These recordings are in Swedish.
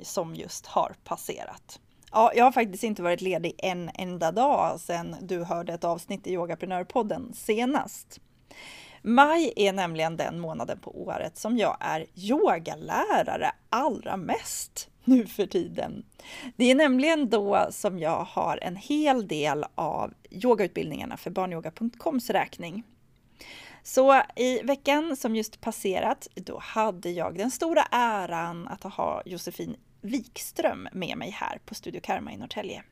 som just har passerat. Ja, jag har faktiskt inte varit ledig en enda dag sedan du hörde ett avsnitt i Yogaprenörpodden senast. Maj är nämligen den månaden på året som jag är yogalärare allra mest nu för tiden. Det är nämligen då som jag har en hel del av yogautbildningarna för barnyoga.coms räkning. Så i veckan som just passerat, då hade jag den stora äran att ha Josefin Wikström med mig här på Studio Karma i Norrtälje.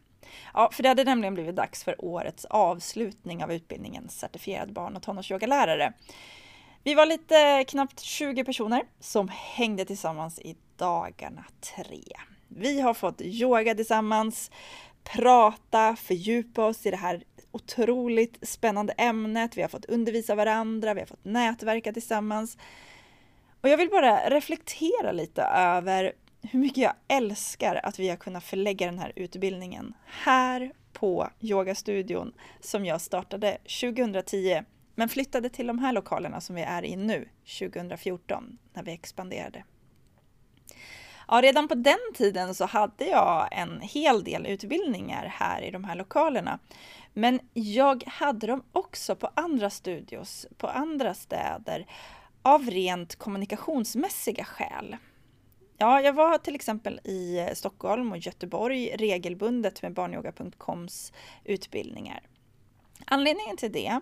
Ja, för det hade nämligen blivit dags för årets avslutning av utbildningen certifierad barn och tonårsyogalärare. Vi var lite knappt 20 personer som hängde tillsammans i dagarna tre. Vi har fått yoga tillsammans, prata, fördjupa oss i det här otroligt spännande ämnet. Vi har fått undervisa varandra, vi har fått nätverka tillsammans. Och jag vill bara reflektera lite över hur mycket jag älskar att vi har kunnat förlägga den här utbildningen här på yogastudion som jag startade 2010 men flyttade till de här lokalerna som vi är i nu 2014 när vi expanderade. Ja, redan på den tiden så hade jag en hel del utbildningar här i de här lokalerna. Men jag hade dem också på andra studios, på andra städer av rent kommunikationsmässiga skäl. Ja, jag var till exempel i Stockholm och Göteborg regelbundet med barnyoga.coms utbildningar. Anledningen till det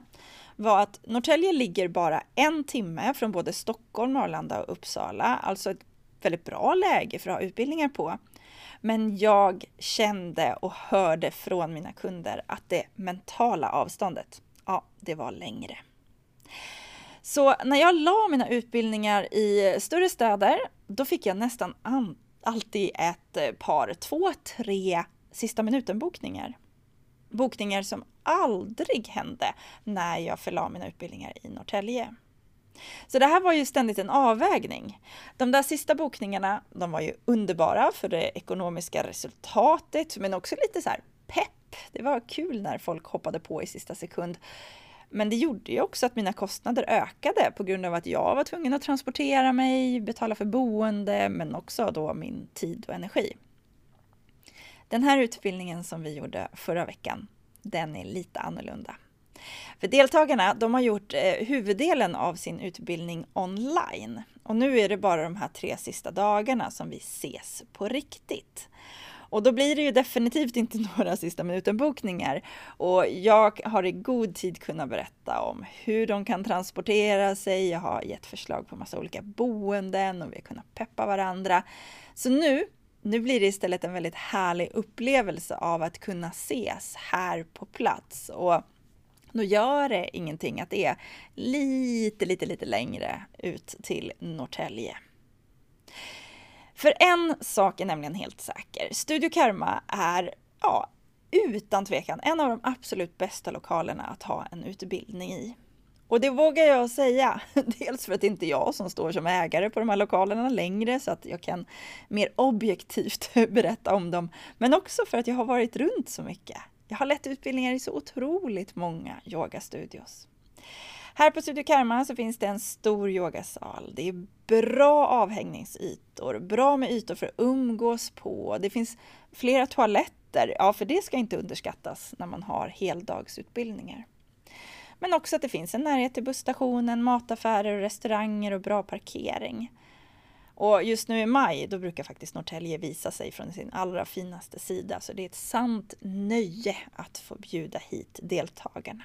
var att Norrtälje ligger bara en timme från både Stockholm, Arlanda och Uppsala, alltså ett väldigt bra läge för att ha utbildningar på. Men jag kände och hörde från mina kunder att det mentala avståndet, ja, det var längre. Så när jag la mina utbildningar i större städer, då fick jag nästan alltid ett par, två, tre sista minuten-bokningar. Bokningar som aldrig hände när jag förlade mina utbildningar i Norrtälje. Så det här var ju ständigt en avvägning. De där sista bokningarna, de var ju underbara för det ekonomiska resultatet, men också lite så här pepp. Det var kul när folk hoppade på i sista sekund. Men det gjorde ju också att mina kostnader ökade på grund av att jag var tvungen att transportera mig, betala för boende, men också då min tid och energi. Den här utbildningen som vi gjorde förra veckan, den är lite annorlunda. För deltagarna, de har gjort eh, huvuddelen av sin utbildning online. Och nu är det bara de här tre sista dagarna som vi ses på riktigt. Och då blir det ju definitivt inte några sista minuten-bokningar. Och jag har i god tid kunnat berätta om hur de kan transportera sig. Jag har gett förslag på massa olika boenden och vi har kunnat peppa varandra. Så nu, nu blir det istället en väldigt härlig upplevelse av att kunna ses här på plats. Och då gör det ingenting att det är lite, lite, lite längre ut till Norrtälje. För en sak är nämligen helt säker. Studio Karma är ja, utan tvekan en av de absolut bästa lokalerna att ha en utbildning i. Och det vågar jag säga. Dels för att det inte är jag som står som ägare på de här lokalerna längre så att jag kan mer objektivt berätta om dem. Men också för att jag har varit runt så mycket. Jag har lett utbildningar i så otroligt många yogastudios. Här på Studio Karma så finns det en stor yogasal. Det är bra avhängningsytor, bra med ytor för att umgås på. Det finns flera toaletter, ja för det ska inte underskattas när man har heldagsutbildningar. Men också att det finns en närhet till busstationen, mataffärer och restauranger och bra parkering. Och just nu i maj, då brukar faktiskt Norrtälje visa sig från sin allra finaste sida, så det är ett sant nöje att få bjuda hit deltagarna.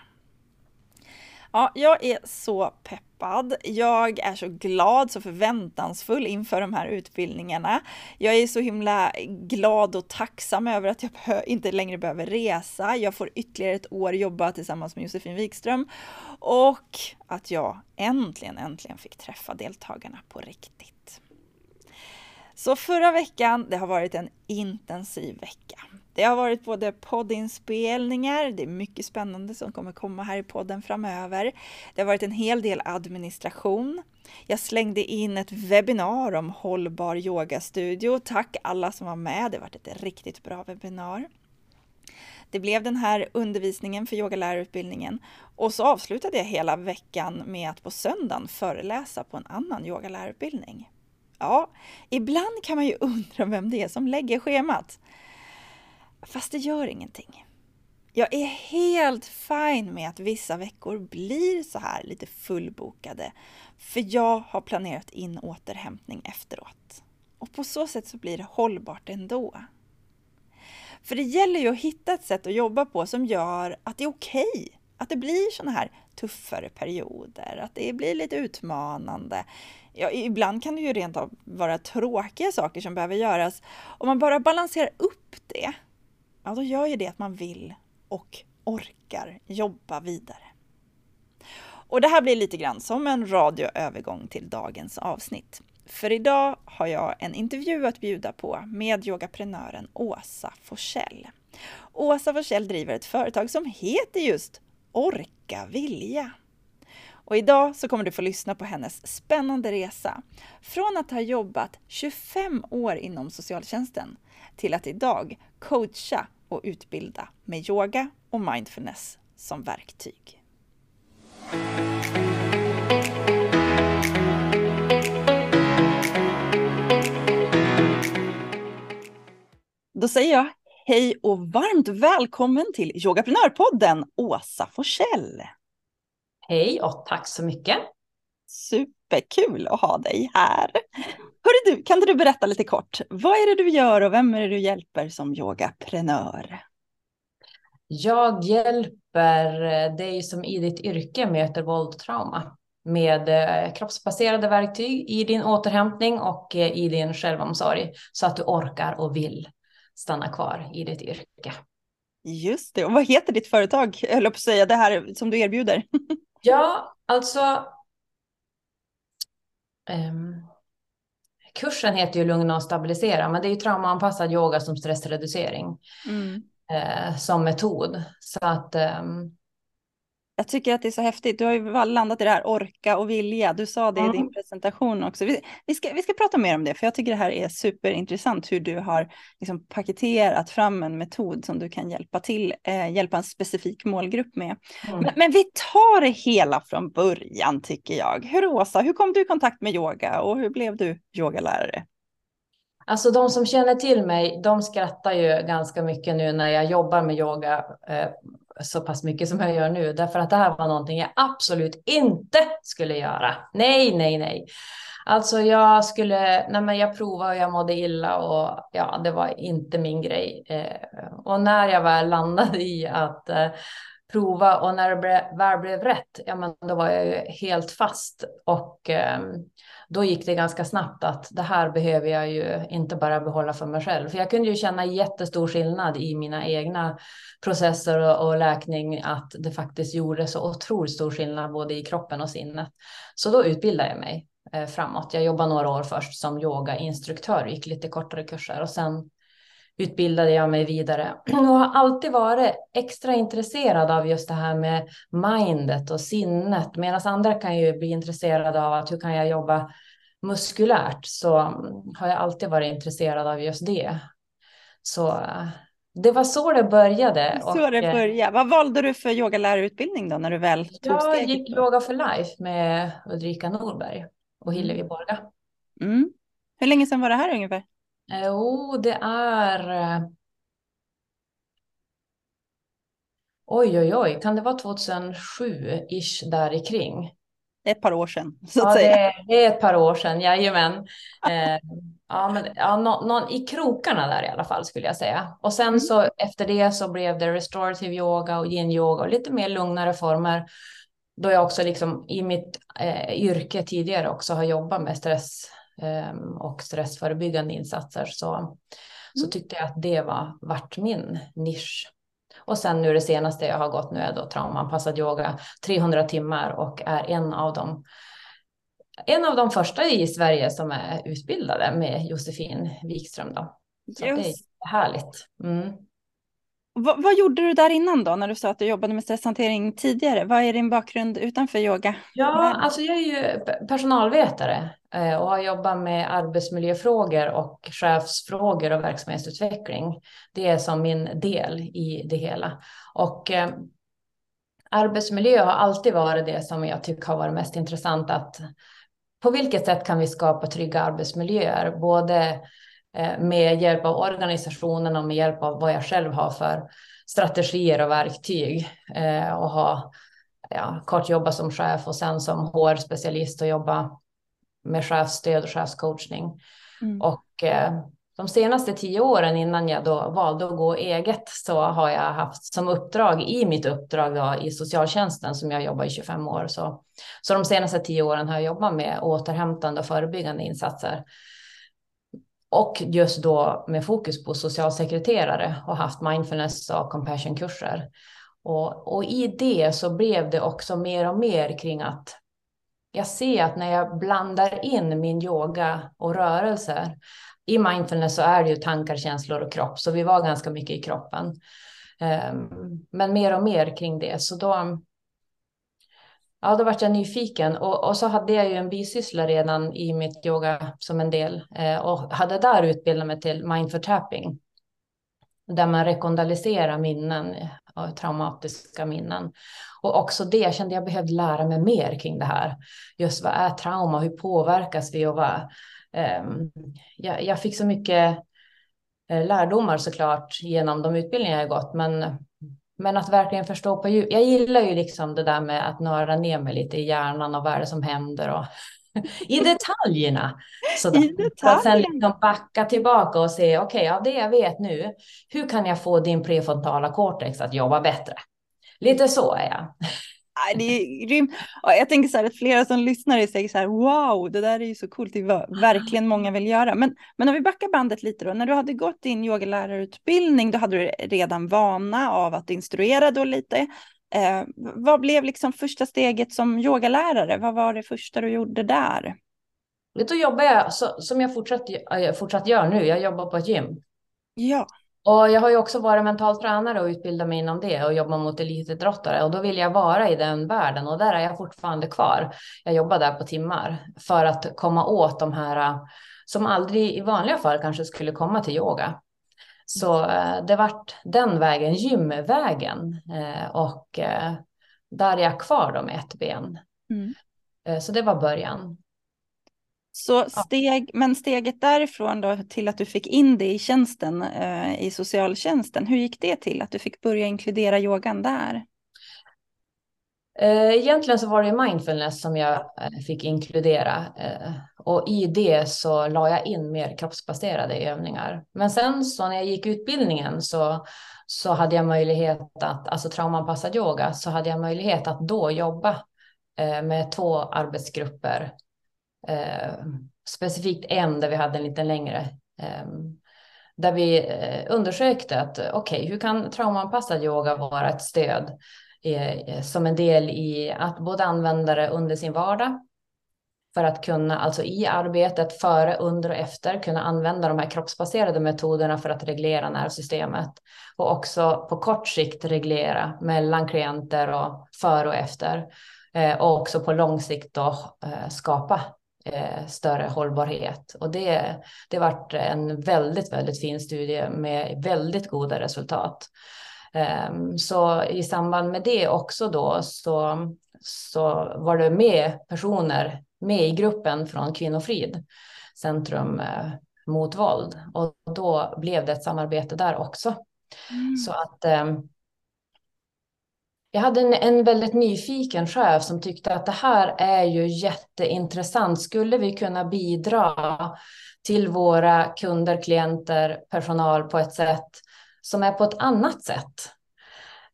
Ja, jag är så peppad. Jag är så glad, så förväntansfull inför de här utbildningarna. Jag är så himla glad och tacksam över att jag inte längre behöver resa. Jag får ytterligare ett år jobba tillsammans med Josefin Wikström och att jag äntligen, äntligen fick träffa deltagarna på riktigt. Så förra veckan, det har varit en intensiv vecka. Det har varit både poddinspelningar, det är mycket spännande som kommer komma här i podden framöver. Det har varit en hel del administration. Jag slängde in ett webbinar om hållbar yogastudio. Tack alla som var med, det har varit ett riktigt bra webbinar. Det blev den här undervisningen för yogalärarutbildningen och så avslutade jag hela veckan med att på söndagen föreläsa på en annan yogalärarutbildning. Ja, ibland kan man ju undra vem det är som lägger schemat. Fast det gör ingenting. Jag är helt fine med att vissa veckor blir så här lite fullbokade, för jag har planerat in återhämtning efteråt. Och på så sätt så blir det hållbart ändå. För det gäller ju att hitta ett sätt att jobba på som gör att det är okej. Okay. Att det blir såna här tuffare perioder, att det blir lite utmanande. Ja, ibland kan det ju rent av vara tråkiga saker som behöver göras. Om man bara balanserar upp det, ja då gör ju det att man vill och orkar jobba vidare. Och det här blir lite grann som en radioövergång till dagens avsnitt. För idag har jag en intervju att bjuda på med yogaprenören Åsa Forsell. Åsa Forsell driver ett företag som heter just Orka Vilja. Och idag så kommer du få lyssna på hennes spännande resa. Från att ha jobbat 25 år inom socialtjänsten till att idag coacha och utbilda med yoga och mindfulness som verktyg. Då säger jag hej och varmt välkommen till Yogaprenörpodden, Åsa Forsell. Hej och tack så mycket. Superkul att ha dig här. Hörru du, kan du berätta lite kort, vad är det du gör och vem är det du hjälper som yogaprenör? Jag hjälper dig som i ditt yrke möter våld och trauma med eh, kroppsbaserade verktyg i din återhämtning och eh, i din självomsorg så att du orkar och vill stanna kvar i ditt yrke. Just det, och vad heter ditt företag, eller på att säga, det här som du erbjuder? ja, alltså. Um, kursen heter ju Lugna och stabilisera, men det är ju traumaanpassad yoga som stressreducering mm. uh, som metod. Så att um, jag tycker att det är så häftigt. Du har ju landat i det här orka och vilja. Du sa det mm. i din presentation också. Vi, vi, ska, vi ska prata mer om det, för jag tycker det här är superintressant hur du har liksom paketerat fram en metod som du kan hjälpa till, eh, hjälpa en specifik målgrupp med. Mm. Men, men, vi tar det hela från början tycker jag. Hur Åsa, hur kom du i kontakt med yoga och hur blev du yogalärare? Alltså de som känner till mig, de skrattar ju ganska mycket nu när jag jobbar med yoga eh, så pass mycket som jag gör nu, därför att det här var någonting jag absolut inte skulle göra. Nej, nej, nej. Alltså jag skulle, nej men jag provade och jag mådde illa och ja, det var inte min grej. Eh, och när jag väl landade i att eh, prova och när det ble, väl blev rätt, ja men då var jag ju helt fast och eh, då gick det ganska snabbt att det här behöver jag ju inte bara behålla för mig själv. För jag kunde ju känna jättestor skillnad i mina egna processer och, och läkning, att det faktiskt gjorde så otroligt stor skillnad både i kroppen och sinnet. Så då utbildade jag mig eh, framåt. Jag jobbade några år först som yogainstruktör, gick lite kortare kurser och sen utbildade jag mig vidare och har alltid varit extra intresserad av just det här med mindet och sinnet. Medan andra kan ju bli intresserade av att hur kan jag jobba muskulärt så har jag alltid varit intresserad av just det. Så det var så det började. Så det eh, började. Vad valde du för yogalärarutbildning då när du väl tog steget? Jag gick Yoga for Life med Ulrika Norberg och Hillevi mm. Borga. Mm. Hur länge sedan var det här ungefär? Jo, det är... Eh, oj, oj, oj, kan det vara 2007-ish där kring? Det är ett par år sedan. Så att ja, säga. Det, det, är ett par år sedan, jajamän. eh, ja, men, ja, någon, någon, i krokarna där i alla fall skulle jag säga. Och sen mm. så efter det så blev det restorative yoga och yin yoga och lite mer lugnare former. Då jag också liksom i mitt eh, yrke tidigare också har jobbat med stress och stressförebyggande insatser så, mm. så tyckte jag att det var vart min nisch. Och sen nu det senaste jag har gått nu är då traumaanpassad yoga 300 timmar och är en av de en av de första i Sverige som är utbildade med Josefin Wikström. Då. Så Just. det är härligt. Mm. Vad, vad, gjorde du där innan då, när du sa att du jobbade med stresshantering tidigare? Vad är din bakgrund utanför yoga? Ja, alltså jag är ju personalvetare Eh, och har jobbat med arbetsmiljöfrågor och chefsfrågor och verksamhetsutveckling. Det är som min del i det hela. Och eh, arbetsmiljö har alltid varit det som jag tycker har varit mest intressant att på vilket sätt kan vi skapa trygga arbetsmiljöer, både Eh, med hjälp av organisationen och med hjälp av vad jag själv har för strategier och verktyg eh, och ha ja, kort jobba som chef och sen som HR-specialist och jobba med chefsstöd och chefscoachning. Mm. Och eh, de senaste tio åren innan jag då valde att gå eget så har jag haft som uppdrag i mitt uppdrag då, i socialtjänsten som jag jobbar i 25 år. Så, så de senaste tio åren har jag jobbat med återhämtande och förebyggande insatser och just då med fokus på socialsekreterare och haft mindfulness och compassion-kurser. Och, och i det så blev det också mer och mer kring att jag ser att när jag blandar in min yoga och rörelser, i mindfulness så är det ju tankar, känslor och kropp, så vi var ganska mycket i kroppen. Ehm, men mer och mer kring det, så då Ja, då vart jag nyfiken och, och så hade jag ju en bisyssla redan i mitt yoga som en del eh, och hade där utbildat mig till mindful tapping. Där man rekondaliserar minnen, traumatiska minnen. Och också det kände jag behövde lära mig mer kring det här. Just vad är trauma? Hur påverkas vi? Och vad, ehm, jag, jag fick så mycket eh, lärdomar såklart genom de utbildningar jag gått, men men att verkligen förstå på djup. Jag gillar ju liksom det där med att nörda ner mig lite i hjärnan och vad är det som händer och i detaljerna. Så I detaljerna. Att sen liksom backa tillbaka och se, okej, okay, av det jag vet nu, hur kan jag få din prefrontala cortex att jobba bättre? Lite så är jag det är grymt. Jag tänker så här att flera som lyssnar säger så här, wow, det där är ju så coolt, det är verkligen många vill göra. Men, men om vi backar bandet lite då, när du hade gått din yogalärarutbildning, då hade du redan vana av att instruera då lite. Eh, vad blev liksom första steget som yogalärare? Vad var det första du gjorde där? Då jobbar jag så, som jag fortsatt, fortsatt gör nu, jag jobbar på ett gym. Ja. Och jag har ju också varit mental tränare och utbildat mig inom det och jobbat mot elitidrottare och då vill jag vara i den världen och där är jag fortfarande kvar. Jag jobbar där på timmar för att komma åt de här som aldrig i vanliga fall kanske skulle komma till yoga. Så eh, det vart den vägen, gymvägen eh, och eh, där är jag kvar då med ett ben. Mm. Så det var början. Så steg, men steget därifrån då till att du fick in det i tjänsten, i socialtjänsten, hur gick det till att du fick börja inkludera yogan där? Egentligen så var det mindfulness som jag fick inkludera och i det så la jag in mer kroppsbaserade övningar. Men sen så när jag gick utbildningen så, så hade jag möjlighet att, alltså traumanpassad yoga, så hade jag möjlighet att då jobba eh, med två arbetsgrupper eh, specifikt en där vi hade en lite längre eh, där vi eh, undersökte att okej, okay, hur kan traumaanpassad yoga vara ett stöd eh, som en del i att både använda det under sin vardag för att kunna, alltså i arbetet före, under och efter, kunna använda de här kroppsbaserade metoderna för att reglera nervsystemet och också på kort sikt reglera mellan klienter och före och efter eh, och också på lång sikt då, eh, skapa eh, större hållbarhet. Och det, det varit en väldigt, väldigt fin studie med väldigt goda resultat. Ehm, så i samband med det också då så, så var det med personer med i gruppen från Kvinnofrid, Centrum eh, mot våld. Och då blev det ett samarbete där också. Mm. Så att um, jag hade en, en väldigt nyfiken chef som tyckte att det här är ju jätteintressant. Skulle vi kunna bidra till våra kunder, klienter, personal på ett sätt som är på ett annat sätt?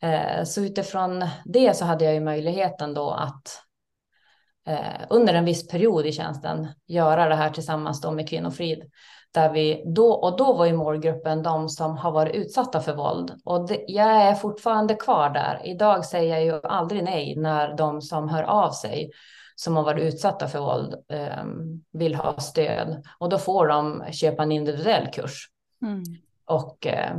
Eh, så utifrån det så hade jag ju möjligheten då att eh, under en viss period i tjänsten göra det här tillsammans då med Kvinnofrid. Där vi då, och då var ju målgruppen de som har varit utsatta för våld. Och det, jag är fortfarande kvar där. Idag säger jag ju aldrig nej när de som hör av sig som har varit utsatta för våld eh, vill ha stöd. Och då får de köpa en individuell kurs. Mm. Och, eh,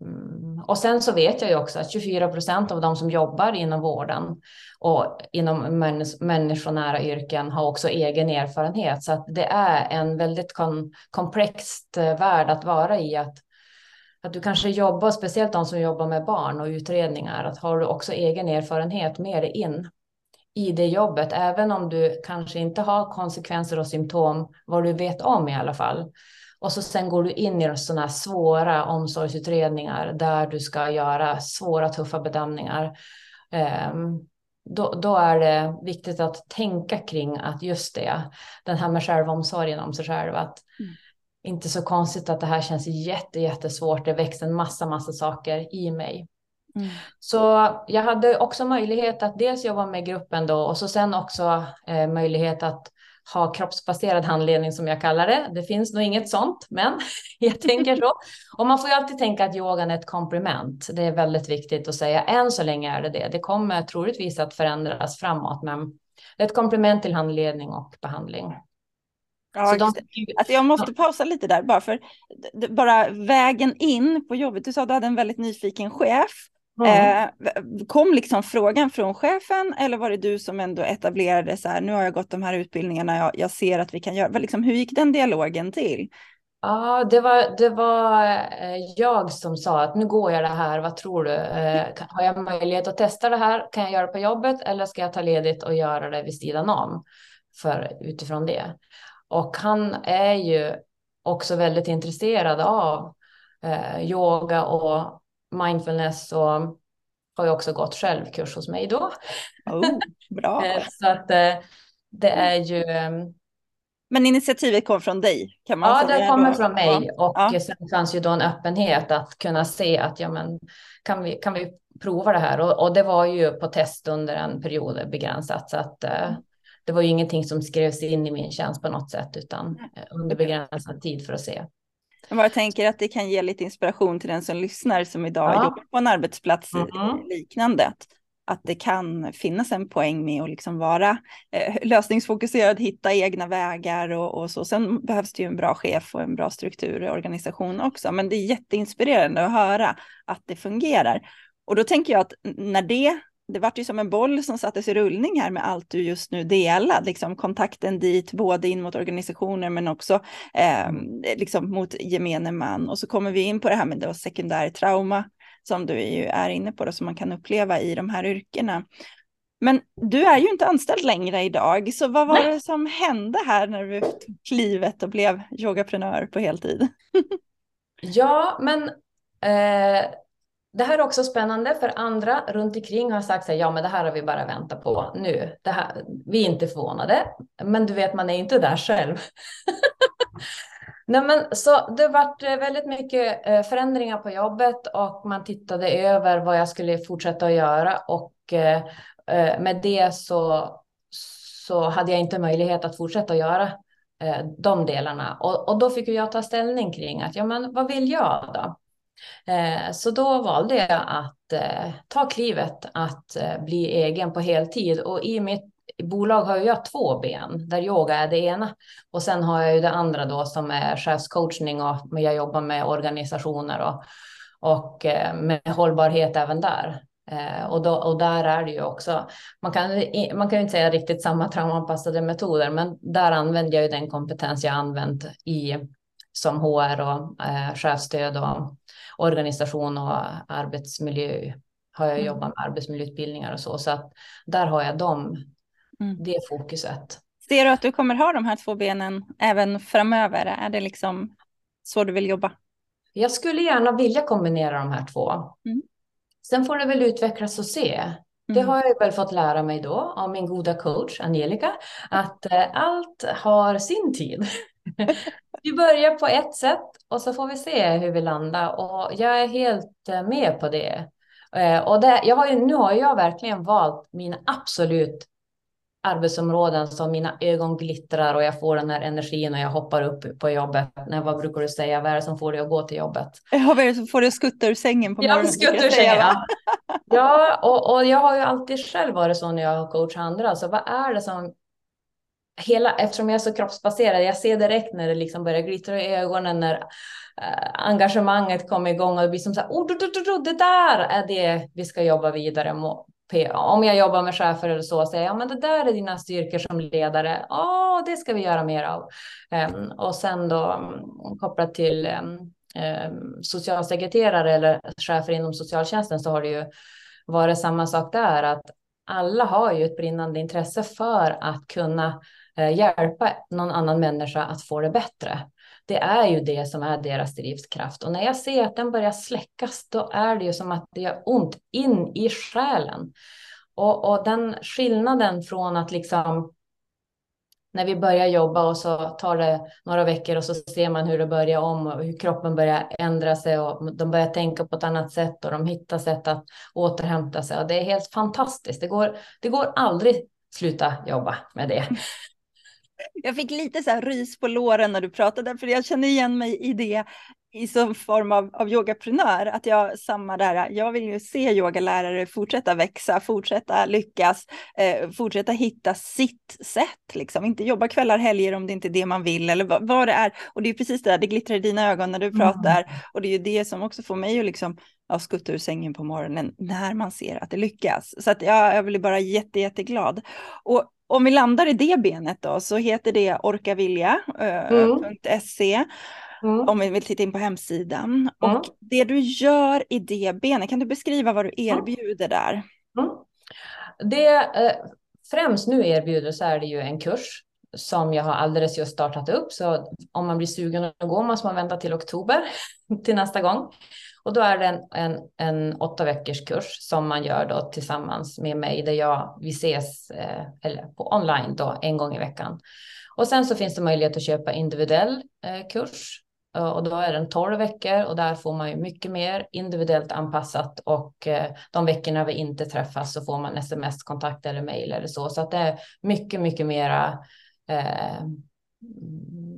mm, och sen så vet jag ju också att 24 procent av de som jobbar inom vården och inom människonära yrken har också egen erfarenhet. Så att det är en väldigt kom komplext eh, värld att vara i. Att, att du kanske jobbar, speciellt de som jobbar med barn och utredningar, att har du också egen erfarenhet med dig in i det jobbet, även om du kanske inte har konsekvenser och symptom, vad du vet om i alla fall. Och så sen går du in i sådana svåra omsorgsutredningar där du ska göra svåra, tuffa bedömningar. Um, då, då, är det viktigt att tänka kring att just det, den här med självomsorgen om sig själv, att mm. inte så konstigt att det här känns jätte, jättesvårt. Det växer en massa, massa saker i mig. Mm. Så jag hade också möjlighet att dels jobba med gruppen då och så sen också eh, möjlighet att ha kroppsbaserad handledning som jag kallar det. Det finns nog inget sånt, men jag tänker så. Och man får ju alltid tänka att yogan är ett komplement. Det är väldigt viktigt att säga. Än så länge är det det. Det kommer troligtvis att förändras framåt, men det är ett komplement till handledning och behandling. Ja, de... alltså jag måste pausa lite där bara för bara vägen in på jobbet. Du sa att du hade en väldigt nyfiken chef Mm. Eh, kom liksom frågan från chefen eller var det du som ändå etablerade så här, nu har jag gått de här utbildningarna, jag, jag ser att vi kan göra, liksom, hur gick den dialogen till? Ja, det var, det var eh, jag som sa att nu går jag det här, vad tror du? Eh, har jag möjlighet att testa det här? Kan jag göra det på jobbet eller ska jag ta ledigt och göra det vid sidan om? För utifrån det. Och han är ju också väldigt intresserad av eh, yoga och mindfulness och har ju också gått självkurs hos mig då. Oh, bra. Eh, så att eh, det är ju. Ehm, Men initiativet kom från dig? Kan man ja, det kommer från mig och ja. sen fanns ju då en öppenhet att kunna se att ja, men kan vi kan vi prova det här och, och det var ju på test under en period begränsat så att mm. det var ju ingenting som skrevs in i min tjänst på något sätt utan under begränsad tid för att se. Jag tänker att det kan ge lite inspiration till den som lyssnar som idag ja. jobbar på en arbetsplats mm. liknande. Att, att det kan finnas en poäng med att liksom vara eh, lösningsfokuserad, hitta egna vägar och, och, så. Sen behövs det ju en bra chef och en bra struktur i organisationen också. Men det är jätteinspirerande att höra att det fungerar. Och då tänker jag att när det det vart ju som en boll som sattes i rullning här med allt du just nu delade, liksom kontakten dit, både in mot organisationer men också eh, liksom mot gemene man. Och så kommer vi in på det här med då sekundär trauma som du ju är inne på, då, som man kan uppleva i de här yrkena. Men du är ju inte anställd längre idag, så vad var Nej. det som hände här när du tog klivet och blev yogaprenör på heltid? ja, men eh, det här är också spännande för andra runt omkring har sagt så här, ja men det här har vi bara väntat på nu. Det här, vi är inte förvånade, men du vet man är inte där själv. Nej, men så det varit eh, väldigt mycket eh, förändringar på jobbet och man tittade över vad jag skulle fortsätta att göra och eh, med det så, så hade jag inte möjlighet att fortsätta att göra de delarna och, och då fick jag ta ställning kring att ja, men vad vill jag då? Eh, så då valde jag att eh, ta klivet att eh, bli egen på heltid och i mitt bolag har jag två ben där yoga är det ena och sen har jag ju det andra då som är chefscoachning och jag jobbar med organisationer och, och med hållbarhet även där. Och, då, och där är det ju också, man kan, man kan ju inte säga riktigt samma traumaanpassade metoder, men där använder jag ju den kompetens jag använt i som HR och eh, chefstöd och organisation och arbetsmiljö har jag mm. jobbat med arbetsmiljöutbildningar och så, så att där har jag dem, mm. det fokuset. Ser du att du kommer ha de här två benen även framöver? Är det liksom så du vill jobba? Jag skulle gärna vilja kombinera de här två. Mm. Sen får det väl utvecklas och se. Det mm. har jag väl fått lära mig då av min goda coach Angelica, att eh, allt har sin tid. vi börjar på ett sätt och så får vi se hur vi landar och jag är helt eh, med på det. Eh, och det, jag har ju, nu har jag verkligen valt mina absolut arbetsområden som mina ögon glittrar och jag får den här energin och jag hoppar upp på jobbet. Nej, vad brukar du säga? Vad är det som får dig att gå till jobbet? Ja, vad är det som får dig att skutta ur sängen på morgonen? Ja, skutta ur sängen. Ja, ja och, och jag har ju alltid själv varit så när jag har coachat andra. Så vad är det som hela, eftersom jag är så kroppsbaserad, jag ser direkt när det liksom börjar glittra i ögonen, när äh, engagemanget kommer igång och det blir som så här, oh, do, do, do, det där är det vi ska jobba vidare. Om jag jobbar med chefer eller så, säger jag, ja men det där är dina styrkor som ledare, ja oh, det ska vi göra mer av. Um, och sen då um, kopplat till um, socialsekreterare eller chefer inom socialtjänsten så har det ju varit samma sak där, att alla har ju ett brinnande intresse för att kunna Eh, hjälpa någon annan människa att få det bättre. Det är ju det som är deras drivkraft. Och när jag ser att den börjar släckas, då är det ju som att det gör ont in i själen. Och, och den skillnaden från att liksom när vi börjar jobba och så tar det några veckor och så ser man hur det börjar om och hur kroppen börjar ändra sig och de börjar tänka på ett annat sätt och de hittar sätt att återhämta sig. Och det är helt fantastiskt. Det går, det går aldrig sluta jobba med det. Jag fick lite så här rys på låren när du pratade, för jag känner igen mig i det i som form av, av yogaprenör, att jag samma där, jag vill ju se yogalärare fortsätta växa, fortsätta lyckas, eh, fortsätta hitta sitt sätt, liksom. inte jobba kvällar, helger om det inte är det man vill eller vad, vad det är. Och det är precis det där, det glittrar i dina ögon när du mm. pratar och det är ju det som också får mig att liksom ja, skutta ur sängen på morgonen när man ser att det lyckas. Så att jag, jag blir bara jätte, jätteglad. Och om vi landar i det benet då, så heter det orkavilja.se. Mm. Mm. Om vi vill titta in på hemsidan. Mm. Och det du gör i det benet, kan du beskriva vad du erbjuder där? Mm. Det eh, främst nu erbjuder så är det ju en kurs som jag har alldeles just startat upp. Så om man blir sugen att gå måste man vänta till oktober till nästa gång. Och då är det en, en, en åtta veckors kurs som man gör då tillsammans med mig där jag, vi ses eh, eller på online då en gång i veckan. Och sen så finns det möjlighet att köpa individuell eh, kurs och då är den 12 veckor och där får man ju mycket mer individuellt anpassat och eh, de veckorna vi inte träffas så får man sms-kontakt eller mejl eller så. Så att det är mycket, mycket mera eh,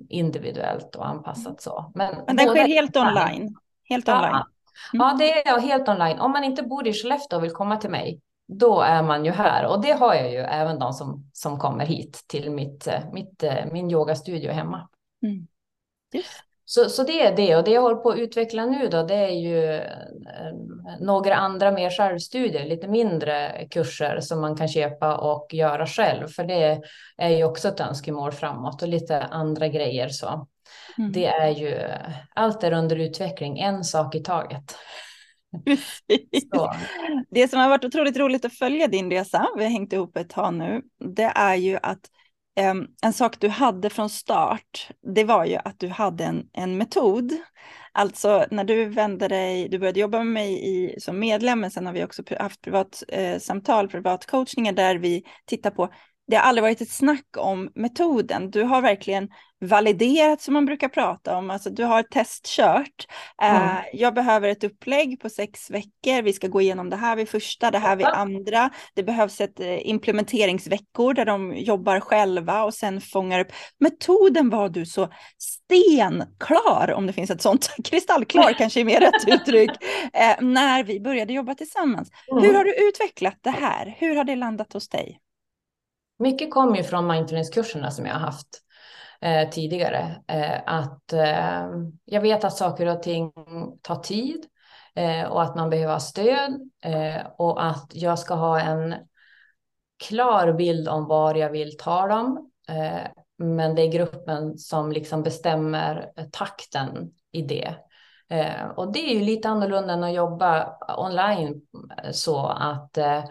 individuellt och anpassat så. Men, Men den sker helt online? Helt online? Ja, Ja, mm. det är helt online. Om man inte bor i Skellefteå och vill komma till mig, då är man ju här. Och det har jag ju även de som, som kommer hit till mitt, mitt, min yogastudio hemma. Mm. Så, så det är det. Och det jag håller på att utveckla nu då, det är ju eh, några andra mer självstudier, lite mindre kurser som man kan köpa och göra själv. För det är ju också ett önskemål framåt och lite andra grejer så. Mm. Det är ju, allt är under utveckling, en sak i taget. Det som har varit otroligt roligt att följa din resa, vi har hängt ihop ett tag nu, det är ju att um, en sak du hade från start, det var ju att du hade en, en metod. Alltså när du vände dig, du började jobba med mig i, som medlem, men sen har vi också haft privat eh, samtal, privat coachningar där vi tittar på det har aldrig varit ett snack om metoden. Du har verkligen validerat som man brukar prata om. Alltså du har testkört. Mm. Uh, jag behöver ett upplägg på sex veckor. Vi ska gå igenom det här vid första, det här vid andra. Det behövs ett uh, implementeringsveckor där de jobbar själva och sen fångar upp. Metoden var du så stenklar, om det finns ett sånt, kristallklar kanske är mer rätt uttryck, uh, när vi började jobba tillsammans. Mm. Hur har du utvecklat det här? Hur har det landat hos dig? Mycket kommer ju från mindfulnesskurserna som jag har haft eh, tidigare. Eh, att eh, jag vet att saker och ting tar tid eh, och att man behöver ha stöd eh, och att jag ska ha en klar bild om var jag vill ta dem. Eh, men det är gruppen som liksom bestämmer takten i det. Eh, och det är ju lite annorlunda än att jobba online så att eh,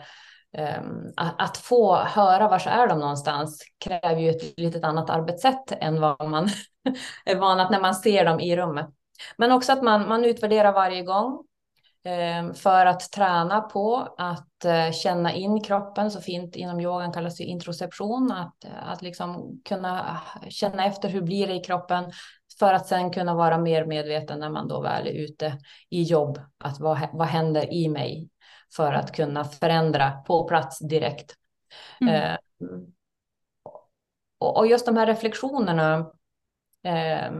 Ehm, att få höra var så är de någonstans kräver ju ett litet annat arbetssätt än vad man är van att när man ser dem i rummet. Men också att man, man utvärderar varje gång ehm, för att träna på att eh, känna in kroppen så fint inom yogan kallas det introception, att, att liksom kunna känna efter hur blir det i kroppen för att sen kunna vara mer medveten när man då väl är ute i jobb, att vad, vad händer i mig för att kunna förändra på plats direkt. Mm. Eh, och, just de här reflektionerna, eh,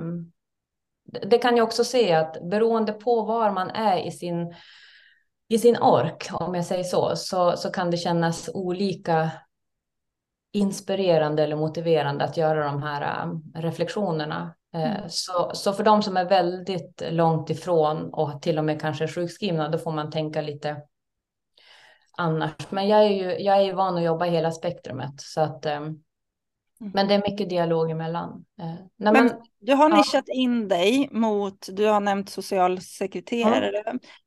det kan jag också se att beroende på var man är i sin, i sin ork, om jag säger så, så, så kan det kännas olika inspirerande eller motiverande att göra de här um, reflektionerna. Eh, Mm. Så, så för de som är väldigt långt ifrån och till och med kanske sjukskrivna, då får man tänka lite annars. Men jag är ju jag är ju van att jobba hela spektrumet så att um, men det är mycket dialog emellan. Eh, när Men man, du har Ja. nischat in dig mot, du har nämnt socialsekreterare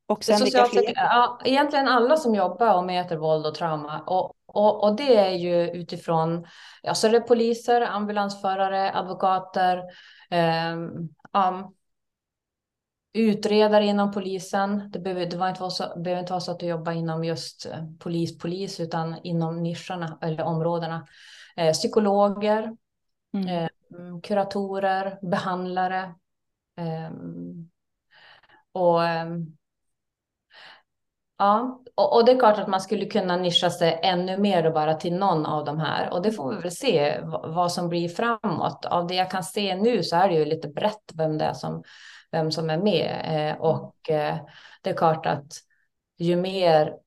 och sen fler? ja, egentligen alla som jobbar och möter våld och trauma. Och, och, och det är ju utifrån, alltså det är poliser, ambulansförare, advokater, eh, ja, utredare inom polisen. Det behöver, det var inte vara så, behöver inte vara så att du jobbar inom just eh, polis, polis, utan inom nischerna eller områdena. Eh, psykologer, Mm. eh, kuratorer, behandlare. ehm, och ehm, ja, och, och det är klart att man skulle kunna nischa sig ännu mer och bara till någon av de här. Och det får vi väl se vad, vad som blir framåt. Av det jag kan se nu så är det ju lite brett vem det är som, vem som är med. Eh, och eh, det är klart att ju mer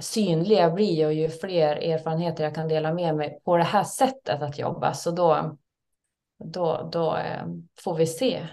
synlig jag blir och ju fler erfarenheter jag kan dela med mig på det här sättet att jobba, så då, då, då eh, får vi se.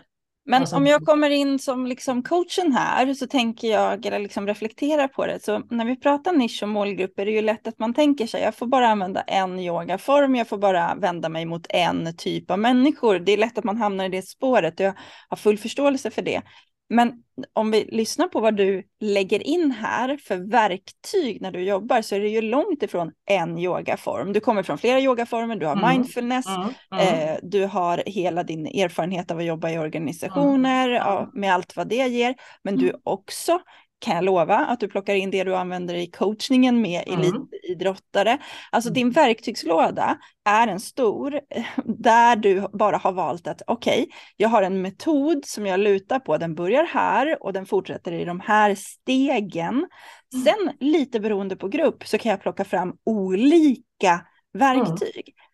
Men som- om jag kommer in som liksom coachen här så tänker jag, eller liksom reflekterar på det, så när vi pratar nisch och målgrupp är det ju lätt att man tänker sig, jag får bara använda en yogaform, jag får bara vända mig mot en typ av människor. Det är lätt att man hamnar i det spåret och jag har full förståelse för det. Men om vi lyssnar på vad du lägger in här för verktyg när du jobbar så är det ju långt ifrån en yogaform. Du kommer från flera yogaformer, du har Mm. mindfulness, Mm, mm. Eh, du har hela din erfarenhet av att jobba i organisationer, Mm. ja, med allt vad det ger. Men du också, kan jag lova, att du plockar in det du använder i coachningen med Mm. elitidrottare. Alltså Mm. din verktygslåda är en stor, där du bara har valt att okej, jag har en metod som jag lutar på, den börjar här och den fortsätter i de här stegen. Mm. Sen lite beroende på grupp så kan jag plocka fram olika verktyg. Mm.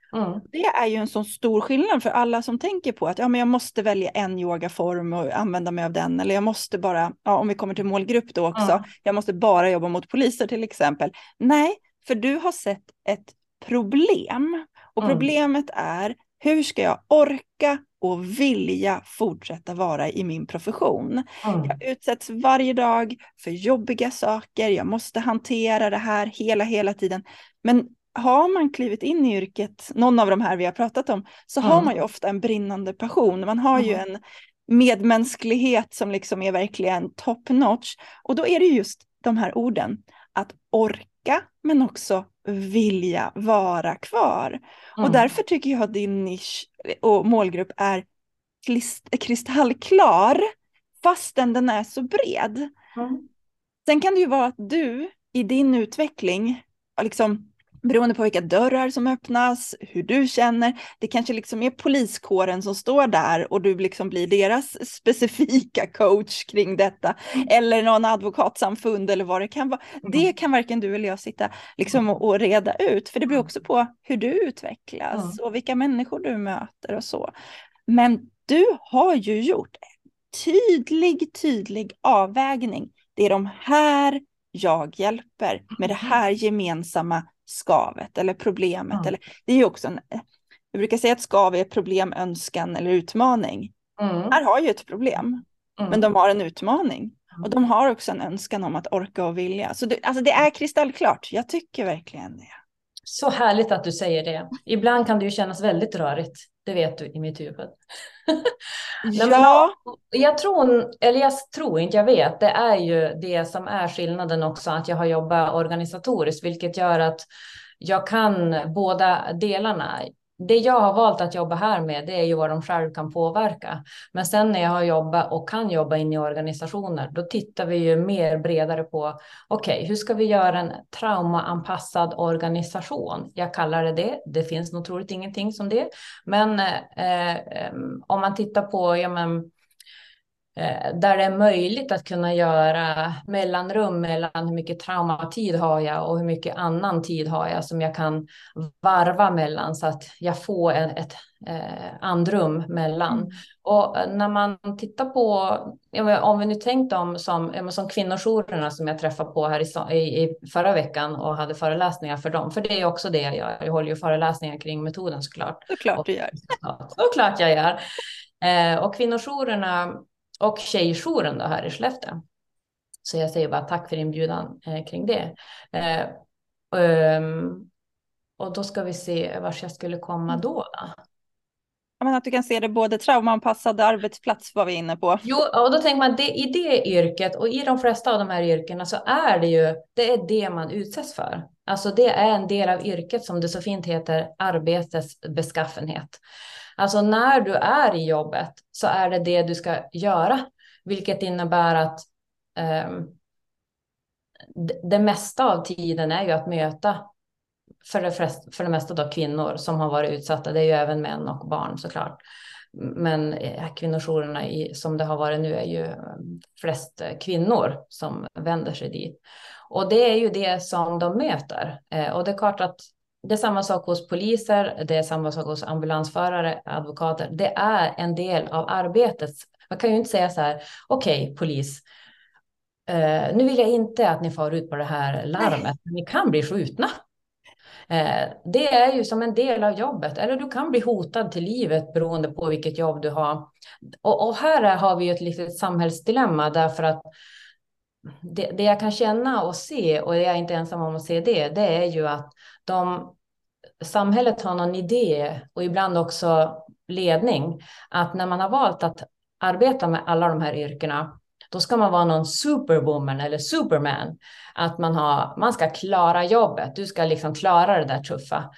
Det är ju en sån stor skillnad för alla som tänker på att ja, men jag måste välja en yogaform och använda mig av den. Eller jag måste bara, ja, om vi kommer till målgrupp då också, Mm. jag måste bara jobba mot poliser till exempel. Nej, för du har sett ett problem. Och Mm. problemet är, hur ska jag orka och vilja fortsätta vara i min profession? Mm. Jag utsätts varje dag för jobbiga saker, jag måste hantera det här hela, hela tiden. Men har man klivit in i yrket, någon av de här vi har pratat om, så har Mm. man ju ofta en brinnande passion. Man har ju Mm. en medmänsklighet som liksom är verkligen top notch. Och då är det just de här orden, att orka men också vilja vara kvar. Och Mm. därför tycker jag att din nisch och målgrupp är kristallklar fastän den är så bred. Mm. Sen kan det ju vara att du i din utveckling, liksom, beroende på vilka dörrar som öppnas, hur du känner, det kanske liksom är poliskåren som står där och du liksom blir deras specifika coach kring detta, eller någon advokatsamfund eller vad det kan vara. Det kan varken du eller jag sitta liksom och, och reda ut, för det beror också på hur du utvecklas och vilka människor du möter och så. Men du har ju gjort en tydlig, tydlig avvägning. Det är de här jag hjälper med det här gemensamma skavet eller problemet. Mm. Eller, det är ju också en, jag brukar säga att skav är problem, önskan eller utmaning. Mm. Här har ju ett problem, Mm. men de har en utmaning. Och de har också en önskan om att orka och vilja. Så det, alltså det är kristallklart. Jag tycker verkligen det. Så härligt att du säger det. Ibland kan det ju kännas väldigt rörigt. Det vet du i mitt huvud. Ja, Jag tror, eller jag tror inte, jag vet, det är ju det som är skillnaden också, att jag har jobbat organisatoriskt, vilket gör att jag kan båda delarna. Det jag har valt att jobba här med, det är ju vad de själv kan påverka. Men sen när jag har jobbat och kan jobba in i organisationer, då tittar vi ju mer bredare på, okej, okay, hur ska vi göra en traumaanpassad organisation? Jag kallar det det. Det finns nog troligt ingenting som det. Men eh, eh om man tittar på, ja men, eh, där det är möjligt att kunna göra mellanrum mellan hur mycket traumatid har jag och hur mycket annan tid har jag som jag kan varva mellan så att jag får en, ett eh, andrum mellan. Mm. Och när man tittar på, om vi nu tänkt dem som, som kvinnojourerna som jag träffade på här i, i, förra veckan och hade föreläsningar för dem, för det är också det jag gör. Jag håller ju föreläsningar kring metoden såklart. Såklart du gör. Såklart jag gör. Eh, och kvinnojourerna och tjejjouren då här i Skellefteå. Så jag säger bara tack för inbjudan eh, kring det. Eh, um, och då ska vi se vart jag skulle komma då. då. Men att du kan se det både traumaanpassad arbetsplats var vi inne på. Jo, och då tänker man det, i det yrket och i de flesta av de här yrkena så är det ju det är det man utsätts för. Alltså det är en del av yrket som det så fint heter arbetets beskaffenhet. Alltså när du är i jobbet så är det det du ska göra, vilket innebär att um, det mesta av tiden är ju att möta för det, flest, för det mesta då kvinnor som har varit utsatta. Det är ju även män och barn såklart. Men eh, kvinnojourerna i, som det har varit nu är ju ehm, flest eh, kvinnor som vänder sig dit. Och det är ju det som de möter. Eh, och det är klart att det är samma sak hos poliser, det är samma sak hos ambulansförare, advokater. Det är en del av arbetet. Man kan ju inte säga så här, okej okay, polis, eh, nu vill jag inte att ni far ut på det här larmet, ni kan bli skjutna. Eh, det är ju som en del av jobbet, eller du kan bli hotad till livet beroende på vilket jobb du har. Och, och här har vi ju ett litet samhällsdilemma därför att det, det, jag kan känna och se, och jag är inte ensam om att se det, det är ju att de, samhället har någon idé och ibland också ledning, att när man har valt att arbeta med alla de här yrkena, då ska man vara någon superwoman eller superman. Att man, har, man ska klara jobbet, du ska liksom klara det där tuffa.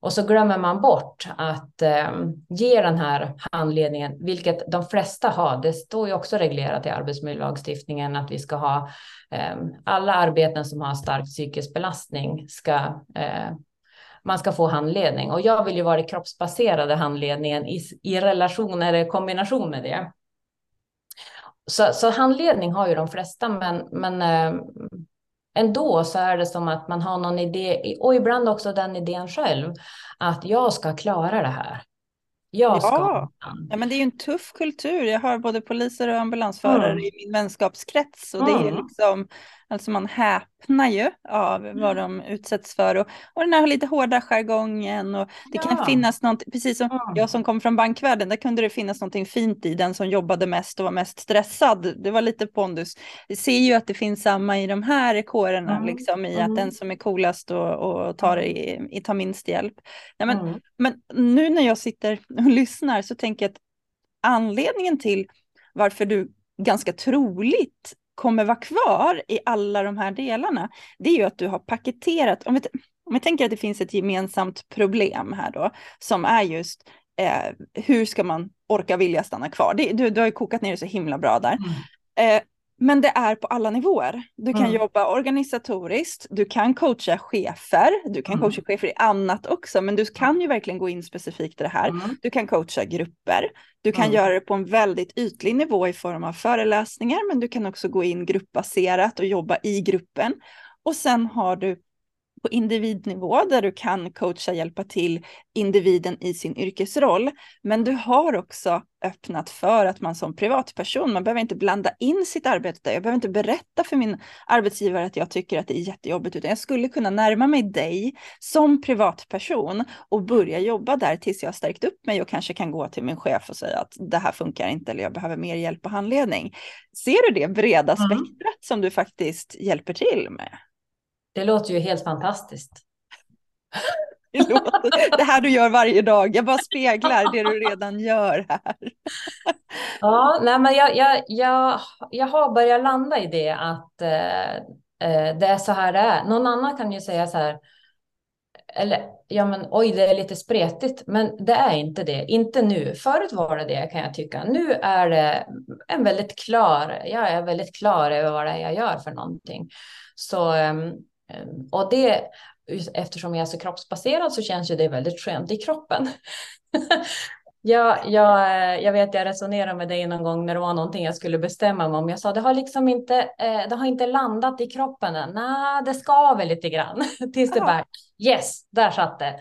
Och så glömmer man bort att eh, ge den här handledningen, vilket de flesta har. Det står ju också reglerat i arbetsmiljölagstiftningen att vi ska ha eh, alla arbeten som har stark psykisk belastning ska eh, man ska få handledning och jag vill ju vara i kroppsbaserade handledningen i, i relation eller kombination med det. Så, så handledning har ju de flesta, men, men eh, ändå så är det som att man har någon idé och ibland också den idén själv att jag ska klara det här. Jag ska. Ja. ja, men det är ju en tuff kultur. Jag har både poliser och ambulansförare mm. i min vänskapskrets och det är liksom Alltså man häpnar ju av vad mm. de utsätts för och, och den här lite hårda jargongen och det ja. kan finnas något, precis som ja. jag som kom från bankvärlden, där kunde det finnas någonting fint i den som jobbade mest och var mest stressad. Det var lite pondus. Vi ser ju att det finns samma i de här kårerna, mm. liksom i mm. att den som är coolast och, och tar, i, i, tar minst hjälp. Nej, men, mm. men nu när jag sitter och lyssnar så tänker jag att anledningen till varför du ganska troligt kommer vara kvar i alla de här delarna, det är ju att du har paketerat, om vi, om vi tänker att det finns ett gemensamt problem här då, som är just eh, hur ska man orka vilja stanna kvar? Det, du, du har ju kokat ner det så himla bra där. Mm. Eh, men det är på alla nivåer. Du kan mm. jobba organisatoriskt, du kan coacha chefer, du kan mm. coacha chefer i annat också, men du kan ju verkligen gå in specifikt i det här. Mm. Du kan coacha grupper, du kan göra det på en väldigt ytlig nivå i form av föreläsningar, men du kan också gå in gruppbaserat och jobba i gruppen. Och sen har du på individnivå där du kan coacha, hjälpa till individen i sin yrkesroll. Men du har också öppnat för att man som privatperson, man behöver inte blanda in sitt arbete där. Jag behöver inte berätta för min arbetsgivare att jag tycker att det är jättejobbigt, utan jag skulle kunna närma mig dig som privatperson och börja jobba där tills jag har stärkt upp mig och kanske kan gå till min chef och säga att det här funkar inte eller jag behöver mer hjälp och handledning. Ser du det breda mm. spektrat som du faktiskt hjälper till med? Det låter ju helt fantastiskt. Det här du gör varje dag, jag bara speglar det du redan gör här. Ja, nej, men jag, jag, jag, jag har börjat landa i det att eh, eh, det är så här det är. Någon annan kan ju säga så här, eller ja men oj det är lite spretigt, men det är inte det, inte nu. Förut var det det kan jag tycka. Nu är det en väldigt klar, jag är väldigt klar över vad det är jag gör för någonting. Så Ehm, och det, eftersom jag är så kroppsbaserad så känns ju det väldigt skönt i kroppen. Ja, jag, jag vet, jag resonerade med dig någon gång när det var någonting jag skulle bestämma mig om. Jag sa, det har liksom inte, eh, det har inte landat i kroppen än. Nej, det skaver lite grann tills det bara, yes, där satt det.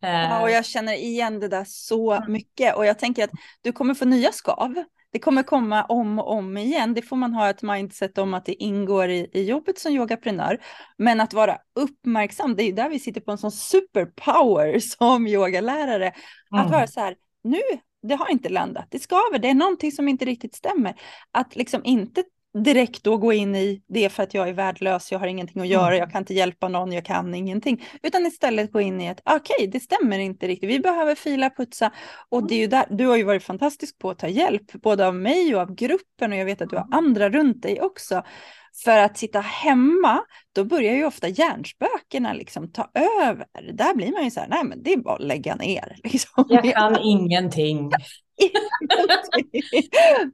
Ja, och jag känner igen det där så mm. mycket och jag tänker att du kommer få nya skav. Det kommer komma om och om igen. Det får man ha ett mindset om att det ingår i, i jobbet som yogaprenör. Men att vara uppmärksam, det är där vi sitter på en sån superpower som yogalärare. Mm. Att vara så här, nu, det har inte landat, det skaver, det är någonting som inte riktigt stämmer. Att liksom inte direkt då gå in i det för att jag är värdelös, jag har ingenting att göra, mm. jag kan inte hjälpa någon, jag kan ingenting. Utan istället gå in i att okej, okay, det stämmer inte riktigt, vi behöver fila, putsa. Och det är ju där, du har ju varit fantastisk på att ta hjälp, både av mig och av gruppen och jag vet att du har andra runt dig också. För att sitta hemma, då börjar ju ofta hjärnspökena liksom ta över. Där blir man ju så här, nej men det är bara att lägga ner. Liksom. Jag kan ingenting.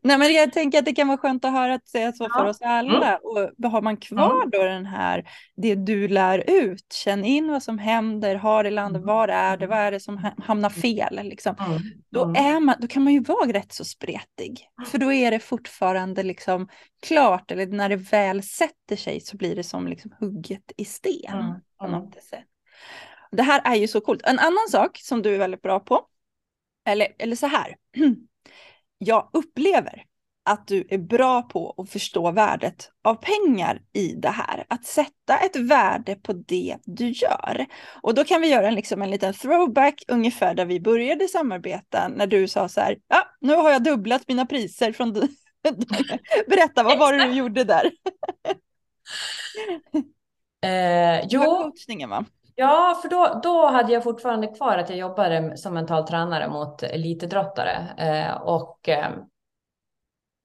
Nej, men jag tänker att det kan vara skönt att höra att säga så ja. för oss alla. Mm. Och har man kvar mm. då den här, det du lär ut, känn in vad som händer, har det landet, mm. var är det, vad är det som hamnar fel? Liksom. Då, är man, då kan man ju vara rätt så spretig. För då är det fortfarande liksom klart, eller när det väl sätter sig så blir det som liksom hugget i sten. Mm. På något sätt. Det här är ju så coolt. En annan sak som du är väldigt bra på, eller, eller så här. Jag upplever att du är bra på att förstå värdet av pengar i det här. Att sätta ett värde på det du gör. Och då kan vi göra en, liksom en liten throwback ungefär där vi började samarbeta när du sa så här, ja, nu har jag dubblat mina priser från Berätta, vad var det du gjorde där? Eh, jo, coachningen va? Ja, för då, då hade jag fortfarande kvar att jag jobbade som mental tränare mot elitidrottare. Eh, och, eh,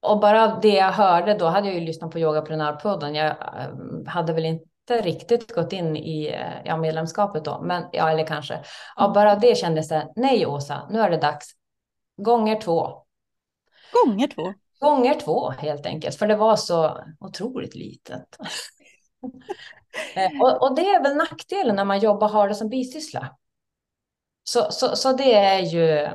och bara det jag hörde, då hade jag ju lyssnat på Yogaprenörpodden. Jag eh, hade väl inte riktigt gått in i eh, ja, medlemskapet då, men ja, eller kanske. Ja, bara det kändes det, nej Åsa, nu är det dags. Gånger två. Gånger två? Gånger två helt enkelt, för det var så otroligt litet. Eh, och, och, det är väl nackdelen när man jobbar har det som bisyssla. Så, så, så det är ju,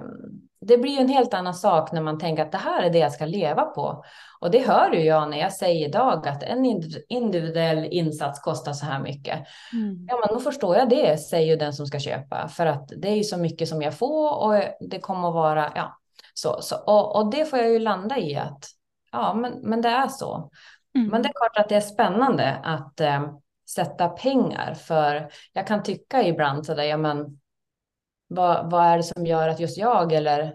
det blir ju en helt annan sak när man tänker att det här är det jag ska leva på. Och det hör ju jag när jag säger idag att en individuell insats kostar så här mycket. Mm. Ja, men då förstår jag det, säger ju den som ska köpa. För att det är ju så mycket som jag får och det kommer att vara, ja, så. så och, och det får jag ju landa i att, ja, men, men det är så. Mm. Men det är klart att det är spännande att eh, sätta pengar för jag kan tycka ibland så där, ja men vad, vad är det som gör att just jag eller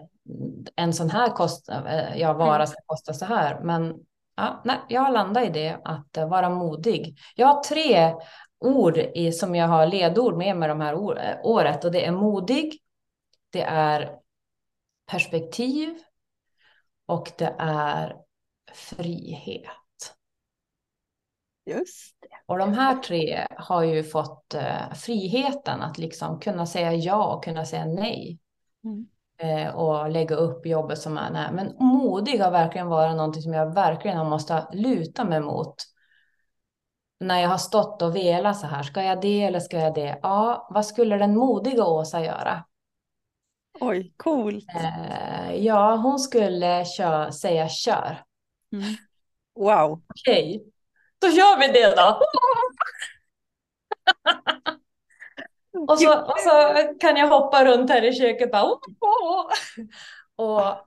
en sån här kost, eh, ja, vara mm. ska kosta så här. Men ja, nej, jag har landat i det att uh, vara modig. Jag har tre ord i, som jag har ledord med mig de här eh, året och det är modig, det är perspektiv och det är frihet. Just det. Och de här tre har ju fått eh, friheten att liksom kunna säga ja och kunna säga nej. Mm. Eh, och lägga upp jobbet som är nej. Men modig har verkligen varit någonting som jag verkligen har måste luta mig mot. När jag har stått och velat så här, ska jag det eller ska jag det? Ja, vad skulle den modiga Åsa göra? Oj, coolt. Eh, ja, hon skulle kör, säga kör. Mm. Wow. Okej, okay. Då gör vi det då. och, så, och så kan jag hoppa runt här i köket bara. Och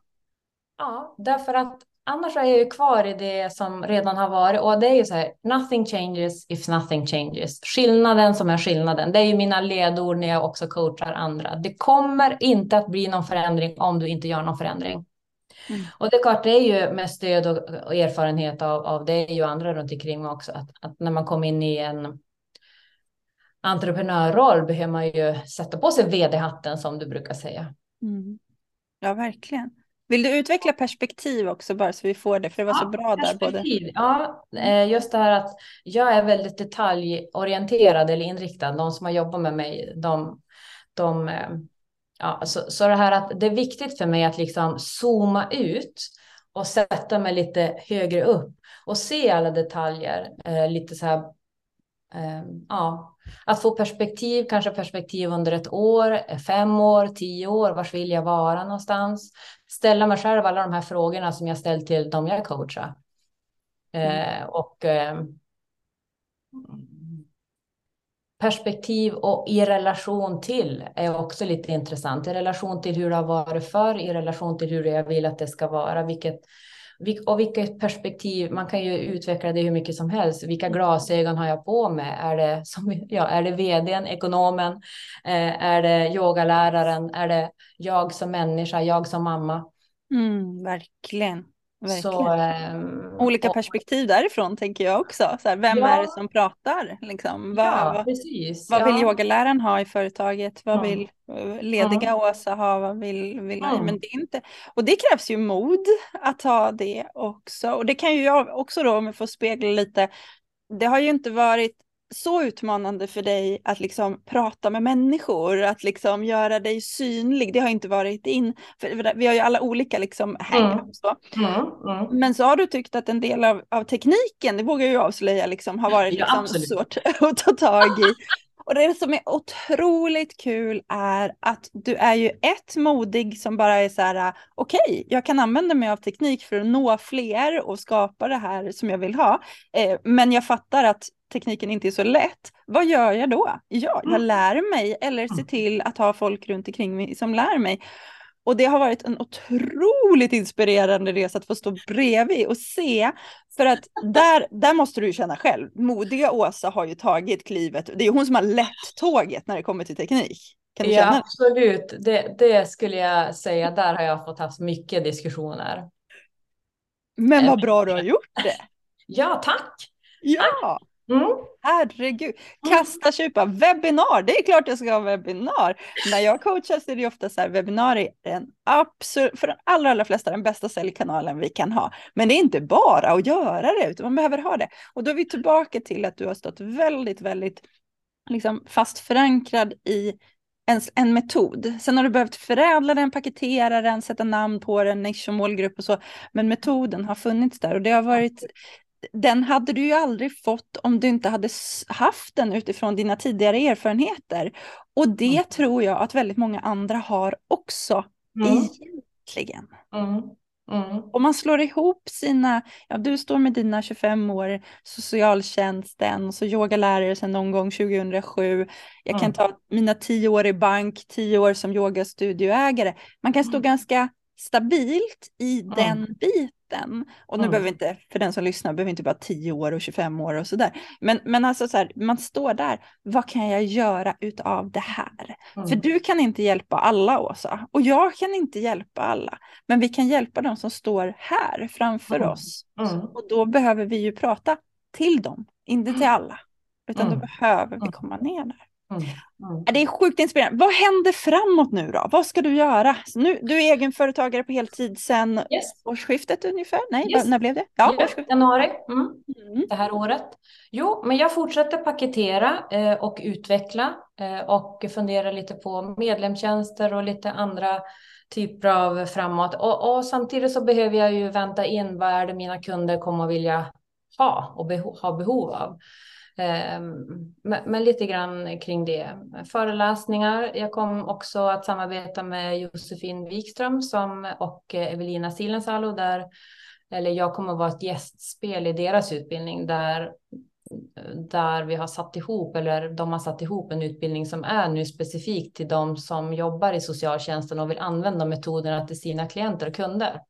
ja, därför att annars är jag ju kvar i det som redan har varit. Och det är ju så här, nothing changes if nothing changes. Skillnaden som är skillnaden. Det är ju mina ledord när jag också coachar andra. Det kommer inte att bli någon förändring om du inte gör någon förändring. Mm. Och det är klart, det är ju med stöd och, erfarenhet av, av det är ju andra runt omkring också. Att, att när man kommer in i en entreprenörroll behöver man ju sätta på sig vd-hatten som du brukar säga. Mm. Ja, verkligen. Vill du utveckla perspektiv också bara så vi får det, för det var ja, så bra där. Både... Ja, eh, just det här att jag är väldigt detaljorienterad eller inriktad. De som har jobbat med mig, de, de eh, ja, så, så det här att det är viktigt för mig att liksom zooma ut och sätta mig lite högre upp och se alla detaljer eh, lite så här eh, ja, att få perspektiv, kanske perspektiv under ett år, fem år, tio år, vars vill jag vara någonstans? Ställa mig själv alla de här frågorna som jag ställt till dem jag coachar. Eh, mm. och eh, perspektiv och i relation till är också lite intressant. I relation till hur det har varit förr, i relation till hur jag vill att det ska vara, vilket och vilket perspektiv, man kan ju utveckla det hur mycket som helst. Vilka glasögon har jag på mig? Är det, som, ja, är det vdn, ekonomen? Eh, är det yogaläraren? Är det jag som människa, jag som mamma? Mm, verkligen. Verkligen. Så, ähm, Olika och, perspektiv därifrån tänker jag också. Så här, vem ja, är det som pratar? Liksom? Vad, ja, precis. vad vill yogaläraren ha i företaget? Vad mm. vill eh, lediga mm. Åsa ha? Vad vill, vill mm. Men det är inte... Och det krävs ju mod att ha det också. Och det kan ju jag också då, om jag får spegla lite, det har ju inte varit så utmanande för dig att liksom prata med människor, att liksom göra dig synlig. Det har inte varit in, för vi har ju alla olika liksom mm. så. Mm, mm. Men så har du tyckt att en del av, av tekniken, det vågar jag ju avslöja, liksom, har varit liksom ja, svårt att ta tag i. Och det som är otroligt kul är att du är ju ett modig som bara är så här, okej, okay, jag kan använda mig av teknik för att nå fler och skapa det här som jag vill ha. Eh, men jag fattar att tekniken inte är så lätt, vad gör jag då? Ja, jag mm. lär mig eller ser mm. till att ha folk runt omkring mig som lär mig. Och det har varit en otroligt inspirerande resa att få stå bredvid och se. För att där, där måste du ju känna själv. Modiga Åsa har ju tagit klivet. Det är hon som har lett tåget när det kommer till teknik. Kan du ja, känna? absolut. Det, det skulle jag säga. Där har jag fått haft mycket diskussioner. Men vad bra du har gjort det. Ja, tack. Ja. Mm. Herregud, kasta tjupa, webbinar, det är klart jag ska ha webbinar. När jag coachar så är det ofta så här, webbinar är den absolut, för de allra, allra flesta den bästa säljkanalen vi kan ha. Men det är inte bara att göra det, utan man behöver ha det. Och då är vi tillbaka till att du har stått väldigt, väldigt liksom fast förankrad i en, en metod. Sen har du behövt förädla den, paketera den, sätta namn på den, nisch och målgrupp och så. Men metoden har funnits där och det har varit den hade du ju aldrig fått om du inte hade haft den utifrån dina tidigare erfarenheter. Och det mm. tror jag att väldigt många andra har också, mm. egentligen. Mm. Mm. Om man slår ihop sina, ja du står med dina 25 år, socialtjänsten och så yogalärare sedan någon gång 2007. Jag kan mm. ta mina 10 år i bank, 10 år som yogastudioägare. Man kan stå mm. ganska stabilt i den biten mitten. Och nu mm. behöver inte, för den som lyssnar, behöver inte bara 10 år och 25 år och sådär. Men, men alltså så här, man står där, vad kan jag göra utav det här? Mm. För du kan inte hjälpa alla Åsa, och jag kan inte hjälpa alla. Men vi kan hjälpa de som står här framör mm. oss. Mm. Och då behöver vi ju prata till dem, inte till alla. Utan då mm. behöver vi komma ner där. Mm. Mm. Det är sjukt inspirerande. Vad händer framåt nu då? Vad ska du göra? Nu, du är egenföretagare på heltid sedan yes. årsskiftet ungefär? Nej, yes. när blev det? Ja, ja januari mm. mm. det här året. Jo, men jag fortsätter paketera eh, och utveckla eh, och fundera lite på medlemstjänster och lite andra typer av framåt. Och, och, samtidigt så behöver jag ju vänta in vad är det mina kunder kommer att vilja ha och beho ha behov av. Ehm, men lite grann kring det. Föreläsningar. Jag kom också att samarbeta med Josefin Wikström som, och Evelina Silensalo där eller jag kommer att vara ett gästspel i deras utbildning där där vi har satt ihop eller de har satt ihop en utbildning som är nu specifikt till de som jobbar i socialtjänsten och vill använda metoderna till sina klienter och kunder.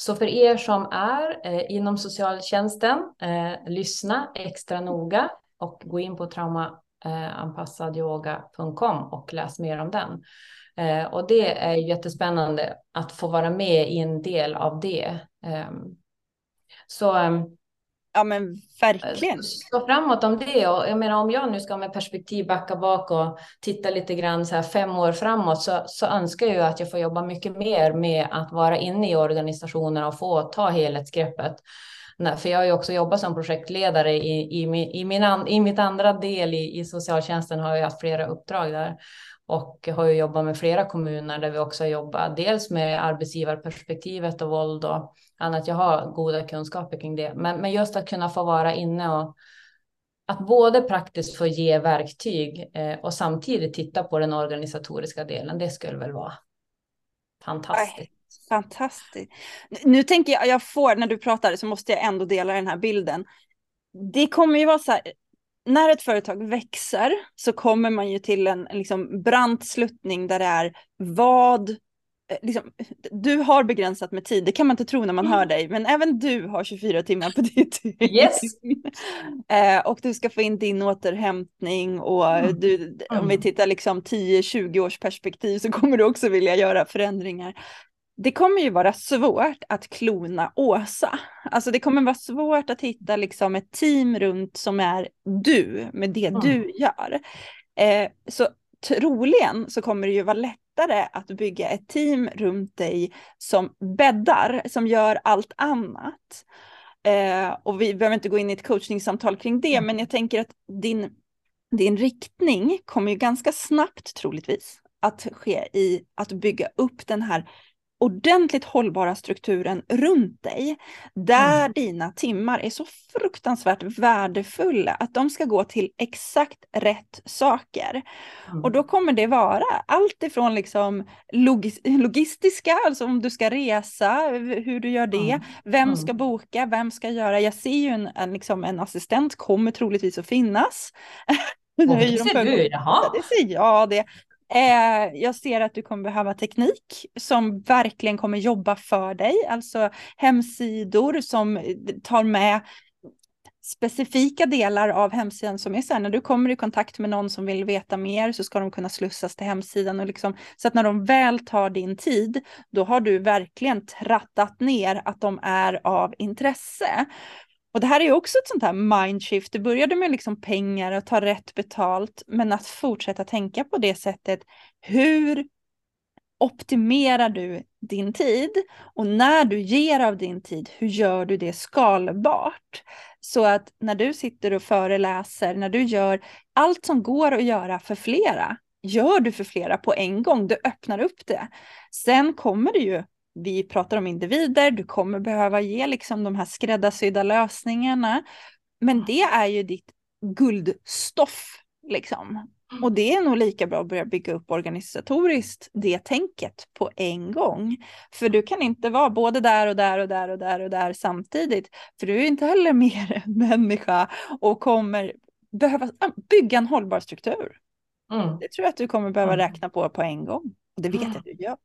Så för er som är eh, inom socialtjänsten, eh, lyssna extra noga och gå in på traumaanpassadyoga.com och läs mer om den. Eh, och det är jättespännande att få vara med i en del av det. Ehm, så ehm, Ja men verkligen. Eh, Stå framåt om det och jag menar om jag nu ska med perspektiv backa bak och titta lite grann så här fem år framåt så, så önskar jag att jag får jobba mycket mer med att vara inne i organisationerna och få ta helhetsgreppet. Nej, för jag har ju också jobbat som projektledare i, i, min, i, min an, i mitt andra del i, i socialtjänsten har jag haft flera uppdrag där och har ju jobbat med flera kommuner där vi också har jobbat dels med arbetsgivarperspektivet och våld och annat. Jag har goda kunskaper kring det, men, men just att kunna få vara inne och att både praktiskt få ge verktyg eh, och samtidigt titta på den organisatoriska delen, det skulle väl vara fantastiskt. Fantastiskt. Nu tänker jag, jag får, när du pratar så måste jag ändå dela den här bilden. Det kommer ju vara så här, när ett företag växer så kommer man ju till en liksom brant sluttning där det är vad Eh, liksom, du har begränsat med tid, det kan man inte tro när man mm. hör dig, men även du har 24 timmar på ditt Yes. eh, och du ska få in din återhämtning och mm. du, om vi mm. tittar liksom 10-20 års perspektiv så kommer du också vilja göra förändringar. Det kommer ju vara svårt att klona Åsa. Alltså det kommer vara svårt att hitta liksom ett team runt som är du med det mm. du gör. Eh, så troligen så kommer det ju vara lättare att bygga ett team runt dig som bäddar, som gör allt annat. Eh, och vi behöver inte gå in i ett coachningssamtal kring det, mm. men jag tänker att din, din riktning kommer ju ganska snabbt troligtvis att ske i att bygga upp den här ordentligt hållbara strukturen runt dig, där mm. dina timmar är så fruktansvärt värdefulla, att de ska gå till exakt rätt saker. Mm. Och då kommer det vara allt ifrån liksom logis logistiska, alltså om du ska resa, hur du gör det, mm. vem ska mm. boka, vem ska göra, jag ser ju en, en, liksom en assistent kommer troligtvis att finnas. Och det ser du, jaha. Det ser jag det. Eh, jag ser att du kommer behöva teknik som verkligen kommer jobba för dig, alltså hemsidor som eh, tar med specifika delar av hemsidan som är så här, när du kommer i kontakt med någon som vill veta mer så ska de kunna slussas till hemsidan och liksom, så att när de väl tar din tid, då har du verkligen trattat ner att de är av intresse. Och det här är ju också ett sånt här mindshift. Det började med liksom pengar och ta rätt betalt, men att fortsätta tänka på det sättet. Hur optimerar du din tid? Och när du ger av din tid, hur gör du det skalbart? Så att när du sitter och föreläser, när du gör allt som går att göra för flera, gör du för flera på en gång, du öppnar upp det. Sen kommer det ju vi pratar om individer, du kommer behöva ge liksom de här skräddarsydda lösningarna. Men det är ju ditt guldstoff liksom. Och det är nog lika bra att börja bygga upp organisatoriskt det tänket på en gång. För du kan inte vara både där och där och där och där och där samtidigt. För du är inte heller mer människa och kommer behöva bygga en hållbar struktur. Mm. Det tror jag att du kommer behöva mm. räkna på på en gång. Och det vet jag att du gör.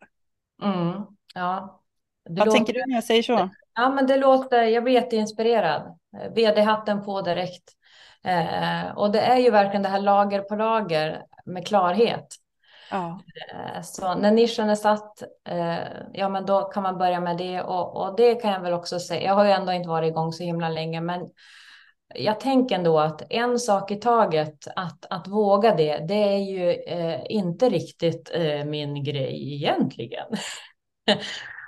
Mm. Ja. Vad låter... tänker du när jag säger så? Ja, men det låter, jag blir jätteinspirerad. Vd-hatten på direkt. Eh, och det är ju verkligen det här lager på lager med klarhet. Ja. Eh, så när nischen är satt, eh, ja men då kan man börja med det och, och det kan jag väl också säga. Jag har ju ändå inte varit igång så himla länge, men jag tänker ändå att en sak i taget, att, att våga det, det är ju eh, inte riktigt eh, min grej egentligen.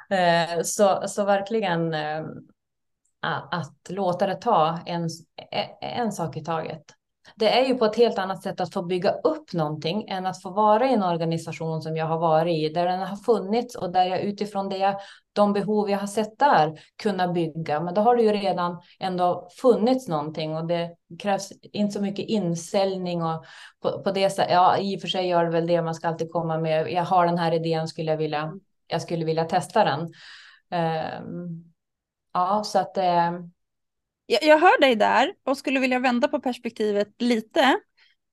Eh, så, så verkligen eh, att låta det ta en, e, en sak i taget. Det är ju på ett helt annat sätt att få bygga upp någonting än att få vara i en organisation som jag har varit i, där den har funnits och där jag utifrån det, de behov jag har sett där, kunna bygga. Men då har det ju redan ändå funnits någonting och det krävs inte så mycket insäljning och på, på det sättet. Ja, i och för sig gör det väl det man ska alltid komma med. Jag har den här idén, skulle jag vilja jag skulle vilja testa den. Ehm, ja, så att. Eh, jag, jag hör dig där och skulle vilja vända på perspektivet lite.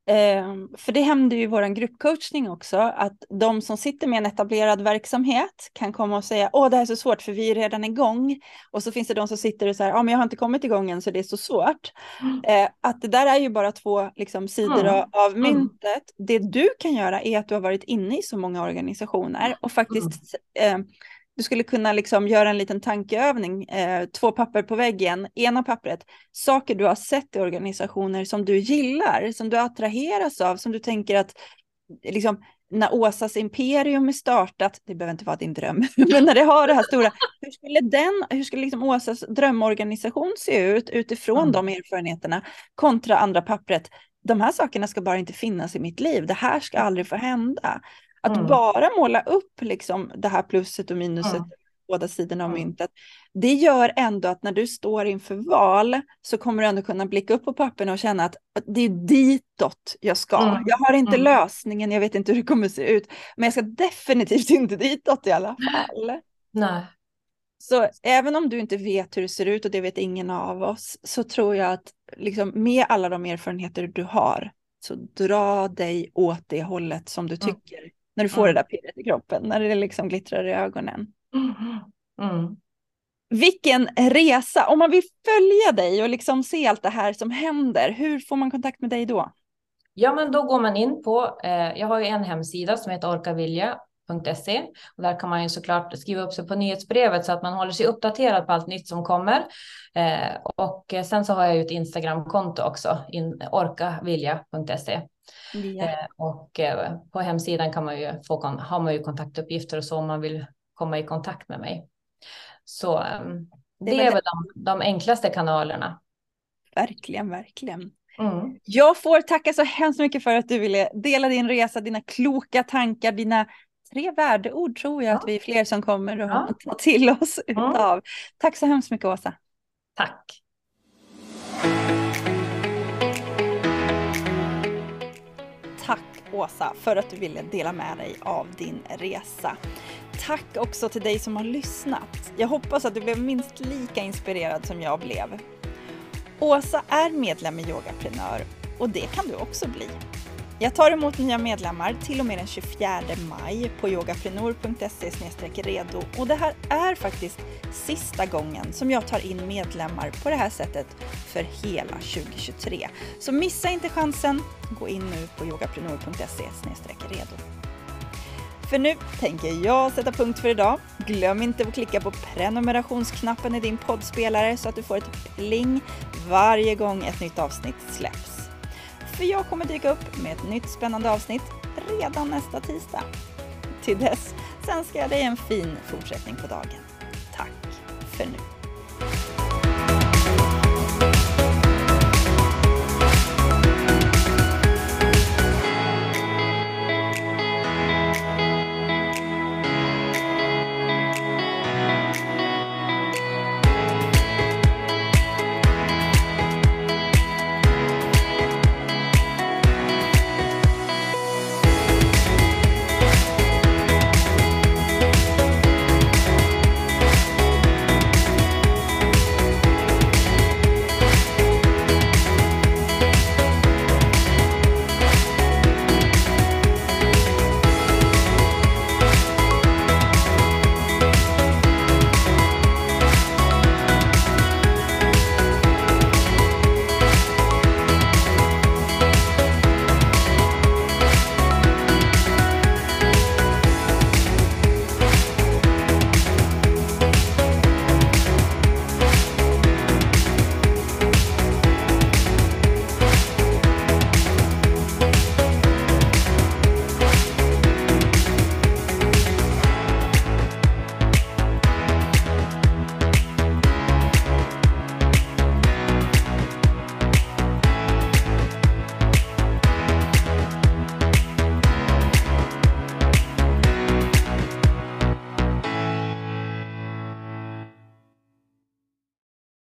Eh, för det händer ju i vår gruppcoachning också, att de som sitter med en etablerad verksamhet kan komma och säga, åh det här är så svårt för vi är redan igång. Och så finns det de som sitter och säger, ja men jag har inte kommit igång än så det är så svårt. Mm. Eh, att det där är ju bara två liksom, sidor mm. av, av mm. myntet. Det du kan göra är att du har varit inne i så många organisationer och faktiskt eh, du skulle kunna liksom göra en liten tankeövning, eh, två papper på väggen. Ena pappret, saker du har sett i organisationer som du gillar, som du attraheras av, som du tänker att liksom, när Åsas imperium är startat, det behöver inte vara din dröm, men när det har det här stora, hur skulle, den, hur skulle liksom Åsas drömorganisation se ut utifrån mm. de erfarenheterna kontra andra pappret? De här sakerna ska bara inte finnas i mitt liv, det här ska aldrig få hända. Att mm. bara måla upp liksom det här plusset och minuset mm. båda sidorna av mm. myntet. Det gör ändå att när du står inför val så kommer du ändå kunna blicka upp på papperna och känna att det är ditåt jag ska. Mm. Jag har inte mm. lösningen, jag vet inte hur det kommer att se ut, men jag ska definitivt inte ditåt i alla fall. Nej. Så även om du inte vet hur det ser ut och det vet ingen av oss så tror jag att liksom, med alla de erfarenheter du har så dra dig åt det hållet som du mm. tycker. Mm. När du får mm. det där pirret i kroppen, när det liksom glittrar i ögonen. Mm. Vilken resa! Om man vill följa dig och liksom se allt det här som händer, hur får man kontakt med dig då? Ja, men då går man in på, eh, jag har ju en hemsida som heter Orkavilja .se och där kan man ju såklart skriva upp sig på nyhetsbrevet så att man håller sig uppdaterad på allt nytt som kommer. Eh, och sen så har jag ju ett Instagramkonto också, in, orkavilja.se. Ja. Eh, och eh, på hemsidan kan man ju få, har man ju kontaktuppgifter och så om man vill komma i kontakt med mig. Så ehm, det, det är väl de, de enklaste kanalerna. Verkligen, verkligen. Mm. Jag får tacka så hemskt mycket för att du ville dela din resa, dina kloka tankar, dina tre värdeord tror jag ja. att vi är fler som kommer att ja. ta till oss utav. Mm. Tack så hemskt mycket Åsa. Tack. Åsa för att du ville dela med dig av din resa. Tack också till dig som har lyssnat. Jag hoppas att du blev minst lika inspirerad som jag blev. Åsa är medlem i Yogaprenör och det kan du också bli. Jag tar emot nya medlemmar till och med den 24 maj på yogaprenor.se redo och det här är faktiskt sista gången som jag tar in medlemmar på det här sättet för hela 2023. Så missa inte chansen, gå in nu på yogaprenor.se redo. För nu tänker jag sätta punkt för idag. Glöm inte att klicka på prenumerationsknappen i din poddspelare så att du får ett pling varje gång ett nytt avsnitt släpps för jag kommer dyka upp med ett nytt spännande avsnitt redan nästa tisdag. Till dess önskar jag dig en fin fortsättning på dagen. Tack för nu.